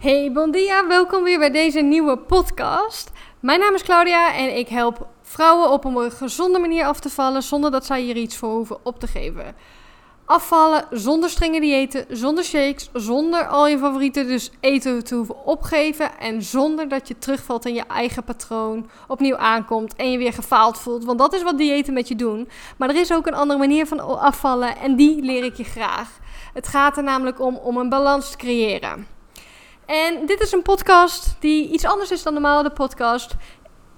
Hey, bon dia. Welkom weer bij deze nieuwe podcast. Mijn naam is Claudia en ik help vrouwen op een gezonde manier af te vallen zonder dat zij hier iets voor hoeven op te geven. Afvallen zonder strenge diëten, zonder shakes, zonder al je favorieten dus eten te hoeven opgeven en zonder dat je terugvalt in je eigen patroon, opnieuw aankomt en je weer gefaald voelt. Want dat is wat diëten met je doen. Maar er is ook een andere manier van afvallen en die leer ik je graag. Het gaat er namelijk om om een balans te creëren. En dit is een podcast die iets anders is dan normaal de podcast.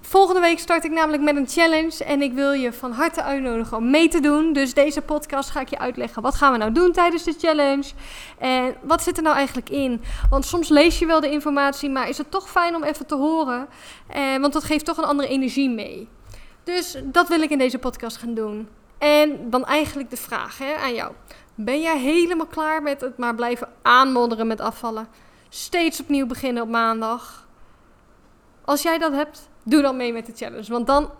Volgende week start ik namelijk met een challenge en ik wil je van harte uitnodigen om mee te doen. Dus deze podcast ga ik je uitleggen. Wat gaan we nou doen tijdens de challenge? En wat zit er nou eigenlijk in? Want soms lees je wel de informatie, maar is het toch fijn om even te horen? Eh, want dat geeft toch een andere energie mee. Dus dat wil ik in deze podcast gaan doen. En dan eigenlijk de vraag hè, aan jou. Ben jij helemaal klaar met het maar blijven aanmodderen met afvallen? Steeds opnieuw beginnen op maandag? Als jij dat hebt, doe dan mee met de challenge. Want dan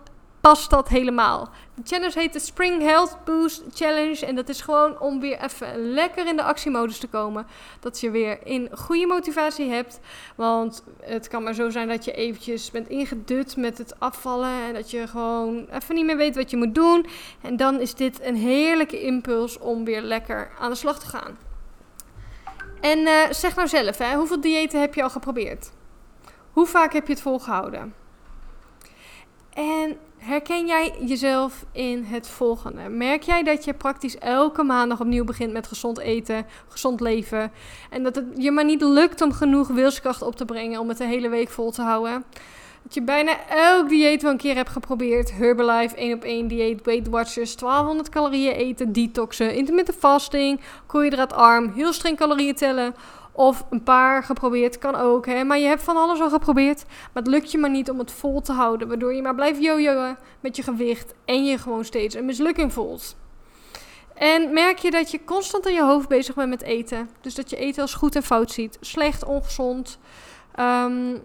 past dat helemaal. De challenge heet de Spring Health Boost Challenge. En dat is gewoon om weer even lekker in de actiemodus te komen. Dat je weer in goede motivatie hebt. Want het kan maar zo zijn dat je eventjes bent ingedut met het afvallen. En dat je gewoon even niet meer weet wat je moet doen. En dan is dit een heerlijke impuls om weer lekker aan de slag te gaan. En uh, zeg nou zelf, hè, hoeveel diëten heb je al geprobeerd? Hoe vaak heb je het volgehouden? En herken jij jezelf in het volgende? Merk jij dat je praktisch elke maandag opnieuw begint met gezond eten, gezond leven? En dat het je maar niet lukt om genoeg wilskracht op te brengen om het de hele week vol te houden? Dat je bijna elk dieet wel een keer hebt geprobeerd. Herbalife, 1 op 1 dieet, Weight Watchers, 1200 calorieën eten, detoxen, intermittent fasting, koolhydraatarm, heel streng calorieën tellen. Of een paar geprobeerd, kan ook. Hè? Maar je hebt van alles al geprobeerd. Maar het lukt je maar niet om het vol te houden. Waardoor je maar blijft jojoen met je gewicht. En je gewoon steeds een mislukking voelt. En merk je dat je constant in je hoofd bezig bent met eten. Dus dat je eten als goed en fout ziet. Slecht, ongezond. Um,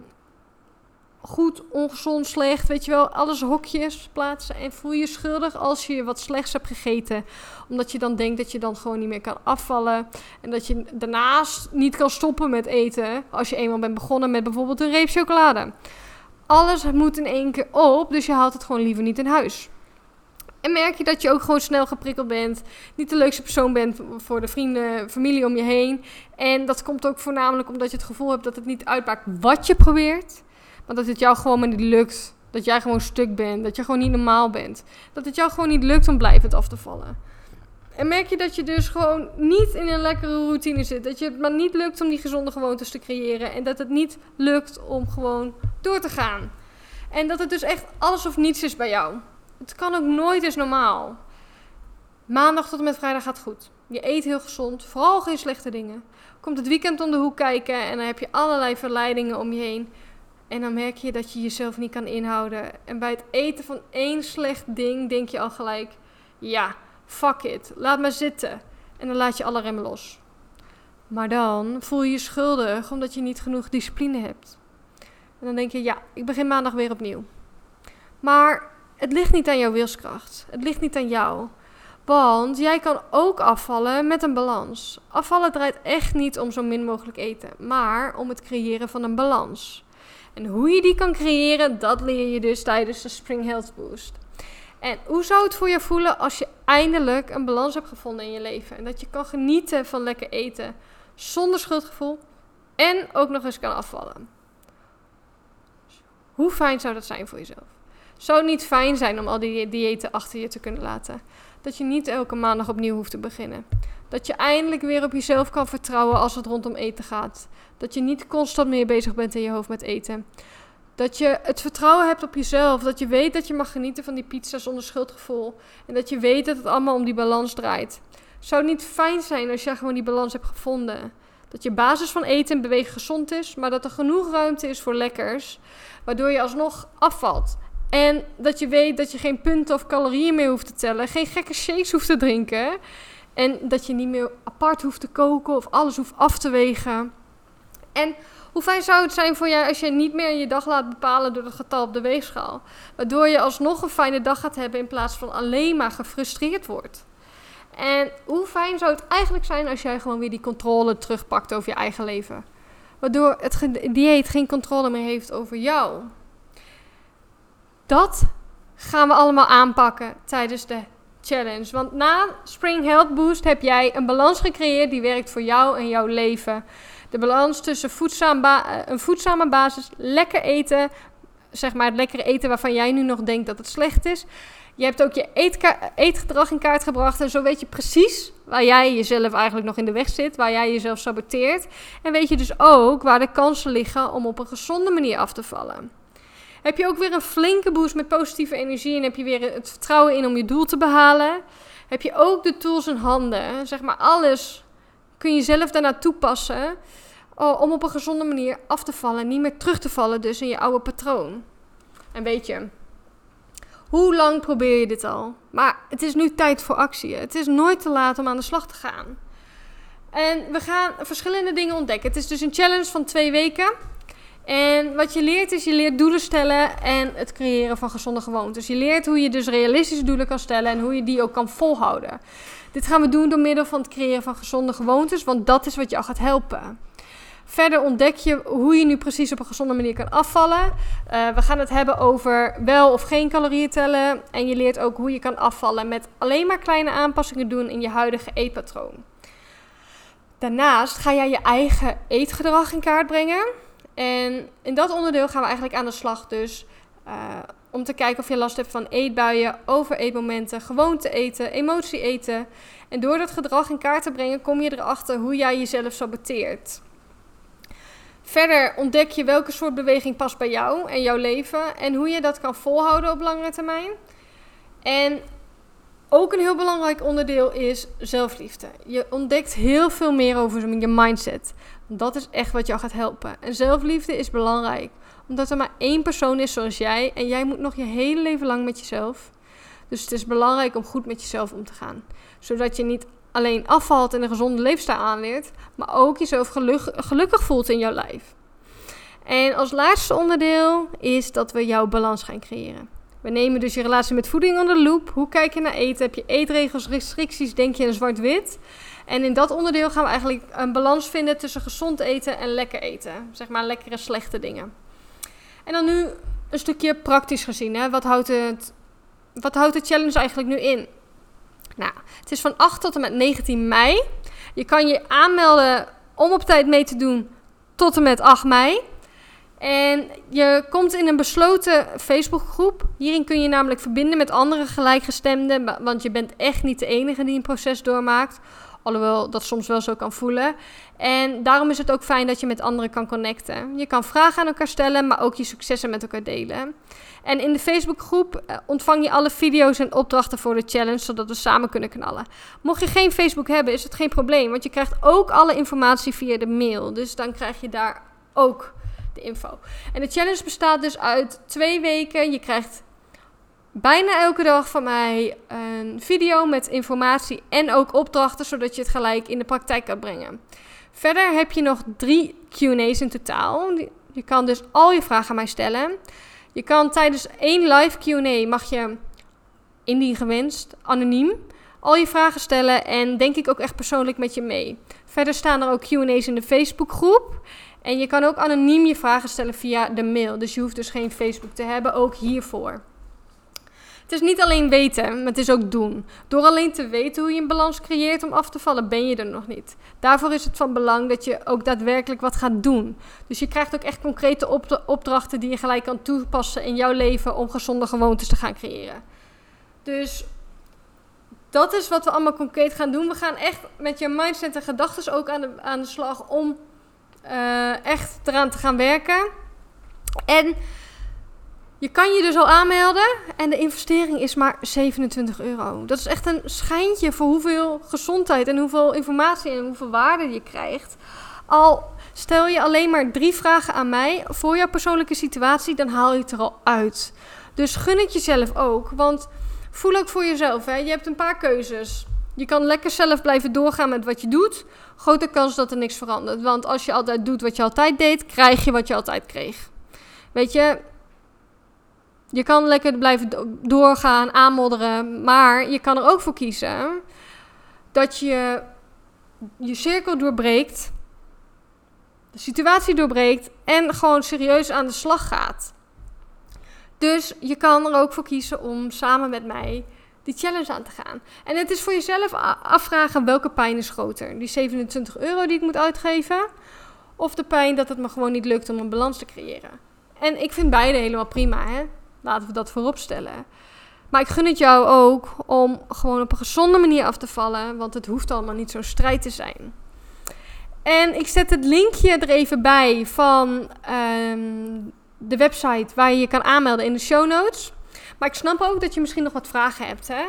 goed, ongezond, slecht, weet je wel, alles hokjes plaatsen. En voel je schuldig als je wat slechts hebt gegeten. Omdat je dan denkt dat je dan gewoon niet meer kan afvallen. En dat je daarnaast niet kan stoppen met eten. Als je eenmaal bent begonnen met bijvoorbeeld een reep chocolade. Alles moet in één keer op, dus je haalt het gewoon liever niet in huis. En merk je dat je ook gewoon snel geprikkeld bent. Niet de leukste persoon bent voor de vrienden, familie om je heen. En dat komt ook voornamelijk omdat je het gevoel hebt dat het niet uitmaakt wat je probeert. Maar dat het jou gewoon maar niet lukt. Dat jij gewoon stuk bent. Dat je gewoon niet normaal bent. Dat het jou gewoon niet lukt om blijvend af te vallen. En merk je dat je dus gewoon niet in een lekkere routine zit. Dat je het maar niet lukt om die gezonde gewoontes te creëren. En dat het niet lukt om gewoon door te gaan. En dat het dus echt alles of niets is bij jou. Het kan ook nooit eens normaal. Maandag tot en met vrijdag gaat goed. Je eet heel gezond, vooral geen slechte dingen. Komt het weekend om de hoek kijken en dan heb je allerlei verleidingen om je heen. En dan merk je dat je jezelf niet kan inhouden. En bij het eten van één slecht ding denk je al gelijk: ja, fuck it, laat maar zitten. En dan laat je alle remmen los. Maar dan voel je je schuldig omdat je niet genoeg discipline hebt. En dan denk je: ja, ik begin maandag weer opnieuw. Maar het ligt niet aan jouw wilskracht. Het ligt niet aan jou. Want jij kan ook afvallen met een balans. Afvallen draait echt niet om zo min mogelijk eten, maar om het creëren van een balans. En hoe je die kan creëren, dat leer je dus tijdens de Spring Health Boost. En hoe zou het voor je voelen als je eindelijk een balans hebt gevonden in je leven? En dat je kan genieten van lekker eten zonder schuldgevoel en ook nog eens kan afvallen. Hoe fijn zou dat zijn voor jezelf? Zou het niet fijn zijn om al die diëten achter je te kunnen laten? Dat je niet elke maandag opnieuw hoeft te beginnen. Dat je eindelijk weer op jezelf kan vertrouwen als het rondom eten gaat. Dat je niet constant meer bezig bent in je hoofd met eten. Dat je het vertrouwen hebt op jezelf. Dat je weet dat je mag genieten van die pizza zonder schuldgevoel. En dat je weet dat het allemaal om die balans draait. Zou het niet fijn zijn als jij gewoon die balans hebt gevonden? Dat je basis van eten en bewegen gezond is, maar dat er genoeg ruimte is voor lekkers, waardoor je alsnog afvalt. En dat je weet dat je geen punten of calorieën meer hoeft te tellen, geen gekke shakes hoeft te drinken. En dat je niet meer apart hoeft te koken of alles hoeft af te wegen. En hoe fijn zou het zijn voor jou als je niet meer je dag laat bepalen door het getal op de weegschaal? Waardoor je alsnog een fijne dag gaat hebben in plaats van alleen maar gefrustreerd wordt. En hoe fijn zou het eigenlijk zijn als jij gewoon weer die controle terugpakt over je eigen leven? waardoor het dieet geen controle meer heeft over jou. Dat gaan we allemaal aanpakken tijdens de challenge. Want na Spring Health Boost heb jij een balans gecreëerd die werkt voor jou en jouw leven. De balans tussen voedzaam eh, een voedzame basis, lekker eten, zeg maar het lekkere eten waarvan jij nu nog denkt dat het slecht is. Je hebt ook je eetgedrag in kaart gebracht en zo weet je precies waar jij jezelf eigenlijk nog in de weg zit, waar jij jezelf saboteert. En weet je dus ook waar de kansen liggen om op een gezonde manier af te vallen. Heb je ook weer een flinke boost met positieve energie en heb je weer het vertrouwen in om je doel te behalen. Heb je ook de tools in handen, zeg maar alles kun je zelf daarna toepassen om op een gezonde manier af te vallen, niet meer terug te vallen dus in je oude patroon. En weet je, hoe lang probeer je dit al? Maar het is nu tijd voor actie. Het is nooit te laat om aan de slag te gaan. En we gaan verschillende dingen ontdekken. Het is dus een challenge van twee weken. En wat je leert is, je leert doelen stellen en het creëren van gezonde gewoontes. Je leert hoe je dus realistische doelen kan stellen en hoe je die ook kan volhouden. Dit gaan we doen door middel van het creëren van gezonde gewoontes, want dat is wat jou gaat helpen. Verder ontdek je hoe je nu precies op een gezonde manier kan afvallen. Uh, we gaan het hebben over wel of geen calorieën tellen. En je leert ook hoe je kan afvallen met alleen maar kleine aanpassingen doen in je huidige eetpatroon. Daarnaast ga jij je eigen eetgedrag in kaart brengen. En in dat onderdeel gaan we eigenlijk aan de slag dus uh, om te kijken of je last hebt van eetbuien, overeetmomenten, gewoonte eten, emotie eten. En door dat gedrag in kaart te brengen kom je erachter hoe jij jezelf saboteert. Verder ontdek je welke soort beweging past bij jou en jouw leven en hoe je dat kan volhouden op langere termijn. En ook een heel belangrijk onderdeel is zelfliefde. Je ontdekt heel veel meer over je mindset. Dat is echt wat jou gaat helpen. En zelfliefde is belangrijk, omdat er maar één persoon is zoals jij en jij moet nog je hele leven lang met jezelf. Dus het is belangrijk om goed met jezelf om te gaan, zodat je niet alleen afvalt en een gezonde leefstijl aanleert, maar ook jezelf gelukkig voelt in jouw lijf. En als laatste onderdeel is dat we jouw balans gaan creëren. We nemen dus je relatie met voeding onder de loep. Hoe kijk je naar eten? Heb je eetregels, restricties? Denk je in zwart-wit? En in dat onderdeel gaan we eigenlijk een balans vinden tussen gezond eten en lekker eten. Zeg maar lekkere, slechte dingen. En dan nu een stukje praktisch gezien. Hè? Wat, houdt het, wat houdt de challenge eigenlijk nu in? Nou, het is van 8 tot en met 19 mei. Je kan je aanmelden om op tijd mee te doen tot en met 8 mei. En je komt in een besloten Facebookgroep. Hierin kun je namelijk verbinden met andere gelijkgestemden, want je bent echt niet de enige die een proces doormaakt. Alhoewel dat soms wel zo kan voelen. En daarom is het ook fijn dat je met anderen kan connecten. Je kan vragen aan elkaar stellen, maar ook je successen met elkaar delen. En in de Facebookgroep eh, ontvang je alle video's en opdrachten voor de challenge, zodat we samen kunnen knallen. Mocht je geen Facebook hebben, is het geen probleem, want je krijgt ook alle informatie via de mail. Dus dan krijg je daar ook info. En de challenge bestaat dus uit twee weken. Je krijgt bijna elke dag van mij een video met informatie en ook opdrachten, zodat je het gelijk in de praktijk kan brengen. Verder heb je nog drie QA's in totaal. Je kan dus al je vragen aan mij stellen. Je kan tijdens één live QA mag je, indien gewenst, anoniem al je vragen stellen en denk ik ook echt persoonlijk met je mee. Verder staan er ook QA's in de Facebookgroep. En je kan ook anoniem je vragen stellen via de mail. Dus je hoeft dus geen Facebook te hebben, ook hiervoor. Het is niet alleen weten, maar het is ook doen. Door alleen te weten hoe je een balans creëert om af te vallen, ben je er nog niet. Daarvoor is het van belang dat je ook daadwerkelijk wat gaat doen. Dus je krijgt ook echt concrete opdrachten die je gelijk kan toepassen in jouw leven om gezonde gewoontes te gaan creëren. Dus dat is wat we allemaal concreet gaan doen. We gaan echt met je mindset en gedachten ook aan de, aan de slag om uh, echt eraan te gaan werken. En je kan je dus al aanmelden en de investering is maar 27 euro. Dat is echt een schijntje voor hoeveel gezondheid en hoeveel informatie en hoeveel waarde je krijgt. Al stel je alleen maar drie vragen aan mij voor jouw persoonlijke situatie, dan haal je het er al uit. Dus gun het jezelf ook, want voel ook voor jezelf. Hè? Je hebt een paar keuzes. Je kan lekker zelf blijven doorgaan met wat je doet. Grote kans dat er niks verandert. Want als je altijd doet wat je altijd deed, krijg je wat je altijd kreeg. Weet je, je kan lekker blijven doorgaan, aanmodderen. Maar je kan er ook voor kiezen dat je je cirkel doorbreekt. de situatie doorbreekt en gewoon serieus aan de slag gaat. Dus je kan er ook voor kiezen om samen met mij die challenge aan te gaan. En het is voor jezelf afvragen welke pijn is groter. Die 27 euro die ik moet uitgeven. Of de pijn dat het me gewoon niet lukt om een balans te creëren. En ik vind beide helemaal prima. Hè? Laten we dat voorop stellen. Maar ik gun het jou ook om gewoon op een gezonde manier af te vallen. Want het hoeft allemaal niet zo'n strijd te zijn. En ik zet het linkje er even bij van ehm, de website waar je je kan aanmelden in de show notes. Maar ik snap ook dat je misschien nog wat vragen hebt. Hè?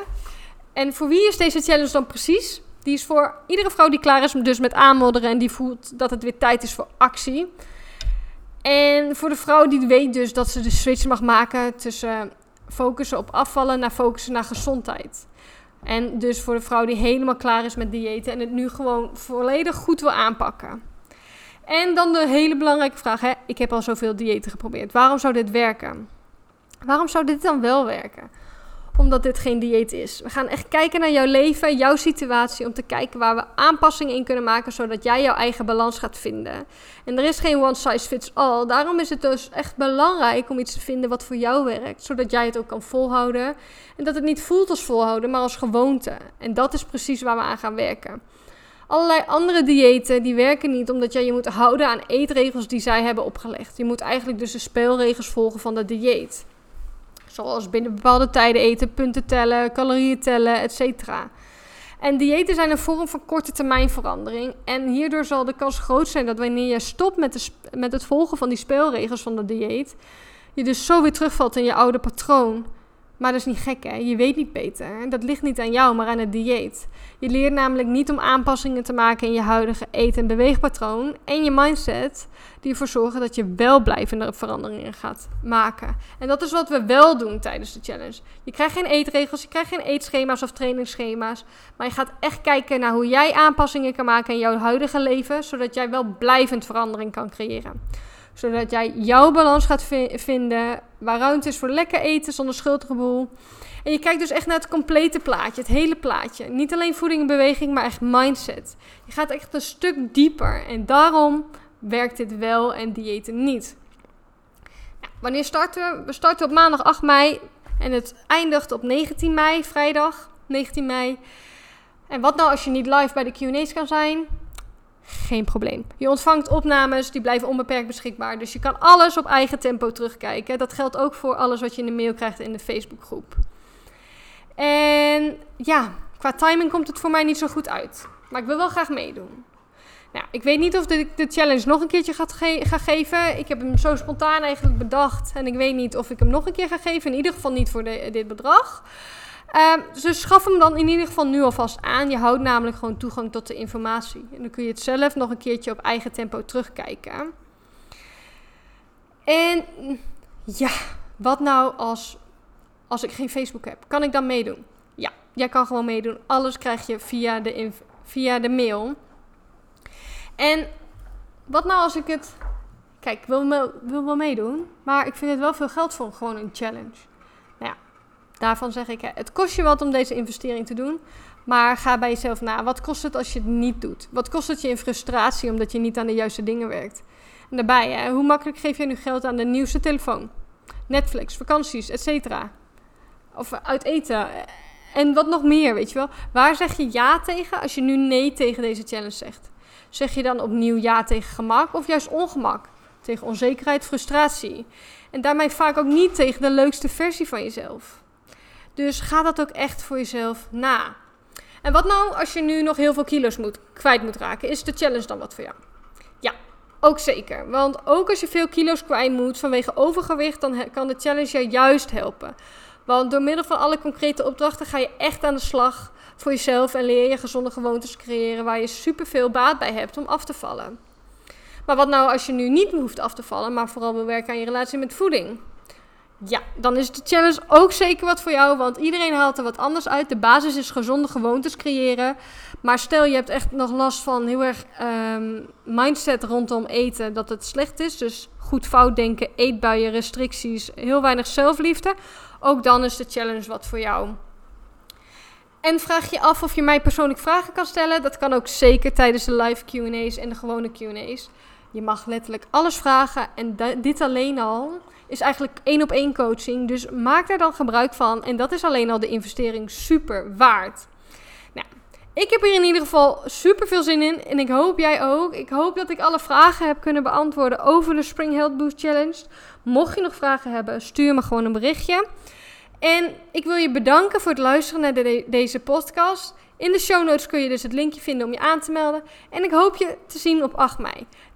En voor wie is deze challenge dan precies? Die is voor iedere vrouw die klaar is dus met aanmodderen en die voelt dat het weer tijd is voor actie. En voor de vrouw die weet dus dat ze de switch mag maken tussen focussen op afvallen naar focussen naar gezondheid. En dus voor de vrouw die helemaal klaar is met diëten en het nu gewoon volledig goed wil aanpakken. En dan de hele belangrijke vraag: hè? ik heb al zoveel diëten geprobeerd. Waarom zou dit werken? Waarom zou dit dan wel werken? Omdat dit geen dieet is. We gaan echt kijken naar jouw leven, jouw situatie, om te kijken waar we aanpassingen in kunnen maken, zodat jij jouw eigen balans gaat vinden. En er is geen one size fits all. Daarom is het dus echt belangrijk om iets te vinden wat voor jou werkt, zodat jij het ook kan volhouden. En dat het niet voelt als volhouden, maar als gewoonte. En dat is precies waar we aan gaan werken. Allerlei andere diëten die werken niet omdat jij je moet houden aan eetregels die zij hebben opgelegd. Je moet eigenlijk dus de speelregels volgen van dat dieet. Zoals binnen bepaalde tijden eten, punten tellen, calorieën tellen, etc. En diëten zijn een vorm van korte termijn verandering. En hierdoor zal de kans groot zijn dat wanneer je stopt met, de, met het volgen van die speelregels van de dieet, je dus zo weer terugvalt in je oude patroon. Maar dat is niet gek, hè? Je weet niet beter. Dat ligt niet aan jou, maar aan het dieet. Je leert namelijk niet om aanpassingen te maken in je huidige eten- en beweegpatroon en je mindset, die ervoor zorgen dat je wel blijvende veranderingen gaat maken. En dat is wat we wel doen tijdens de challenge. Je krijgt geen eetregels, je krijgt geen eetschema's of trainingsschema's, maar je gaat echt kijken naar hoe jij aanpassingen kan maken in jouw huidige leven, zodat jij wel blijvend verandering kan creëren zodat jij jouw balans gaat vinden. Waar ruimte is voor lekker eten zonder schuldgevoel. En je kijkt dus echt naar het complete plaatje, het hele plaatje. Niet alleen voeding en beweging, maar echt mindset. Je gaat echt een stuk dieper. En daarom werkt dit wel en diëten niet. wanneer starten we? We starten op maandag 8 mei. En het eindigt op 19 mei, vrijdag 19 mei. En wat nou als je niet live bij de QA's kan zijn? Geen probleem. Je ontvangt opnames, die blijven onbeperkt beschikbaar. Dus je kan alles op eigen tempo terugkijken. Dat geldt ook voor alles wat je in de mail krijgt in de Facebookgroep. En ja, qua timing komt het voor mij niet zo goed uit. Maar ik wil wel graag meedoen. Nou, ik weet niet of ik de challenge nog een keertje ga, ga, geven. Ik heb hem zo spontaan eigenlijk bedacht. En ik weet niet of ik hem nog een keer ga geven. In ieder geval niet voor de, dit bedrag. Um, dus schaf hem dan in ieder geval nu alvast aan. Je houdt namelijk gewoon toegang tot de informatie. En dan kun je het zelf nog een keertje op eigen tempo terugkijken. En ja, wat nou als, als ik geen Facebook heb? Kan ik dan meedoen? Ja, jij kan gewoon meedoen. Alles krijg je via de, via de mail. En wat nou als ik het... Kijk, ik wil, wil wel meedoen, maar ik vind het wel veel geld voor gewoon een challenge. Daarvan zeg ik, het kost je wat om deze investering te doen. Maar ga bij jezelf na. Wat kost het als je het niet doet? Wat kost het je in frustratie omdat je niet aan de juiste dingen werkt? En daarbij, hè, hoe makkelijk geef je nu geld aan de nieuwste telefoon? Netflix, vakanties, etc. Of uit eten. En wat nog meer, weet je wel? Waar zeg je ja tegen als je nu nee tegen deze challenge zegt? Zeg je dan opnieuw ja tegen gemak of juist ongemak? Tegen onzekerheid, frustratie. En daarmee vaak ook niet tegen de leukste versie van jezelf. Dus ga dat ook echt voor jezelf na. En wat nou als je nu nog heel veel kilo's moet, kwijt moet raken? Is de challenge dan wat voor jou? Ja, ook zeker. Want ook als je veel kilo's kwijt moet vanwege overgewicht, dan kan de challenge je juist helpen. Want door middel van alle concrete opdrachten ga je echt aan de slag voor jezelf en leer je gezonde gewoontes creëren waar je superveel baat bij hebt om af te vallen. Maar wat nou als je nu niet hoeft af te vallen, maar vooral wil werken aan je relatie met voeding? Ja, dan is de challenge ook zeker wat voor jou, want iedereen haalt er wat anders uit. De basis is gezonde gewoontes creëren. Maar stel je hebt echt nog last van heel erg um, mindset rondom eten, dat het slecht is. Dus goed fout denken, eetbuien, restricties, heel weinig zelfliefde. Ook dan is de challenge wat voor jou. En vraag je af of je mij persoonlijk vragen kan stellen. Dat kan ook zeker tijdens de live QA's en de gewone QA's. Je mag letterlijk alles vragen. En dit alleen al is eigenlijk één op één coaching. Dus maak daar dan gebruik van. En dat is alleen al de investering super waard. Nou, ik heb hier in ieder geval super veel zin in. En ik hoop jij ook. Ik hoop dat ik alle vragen heb kunnen beantwoorden over de Spring Health Boost Challenge. Mocht je nog vragen hebben, stuur me gewoon een berichtje. En ik wil je bedanken voor het luisteren naar deze podcast. In de show notes kun je dus het linkje vinden om je aan te melden. En ik hoop je te zien op 8 mei.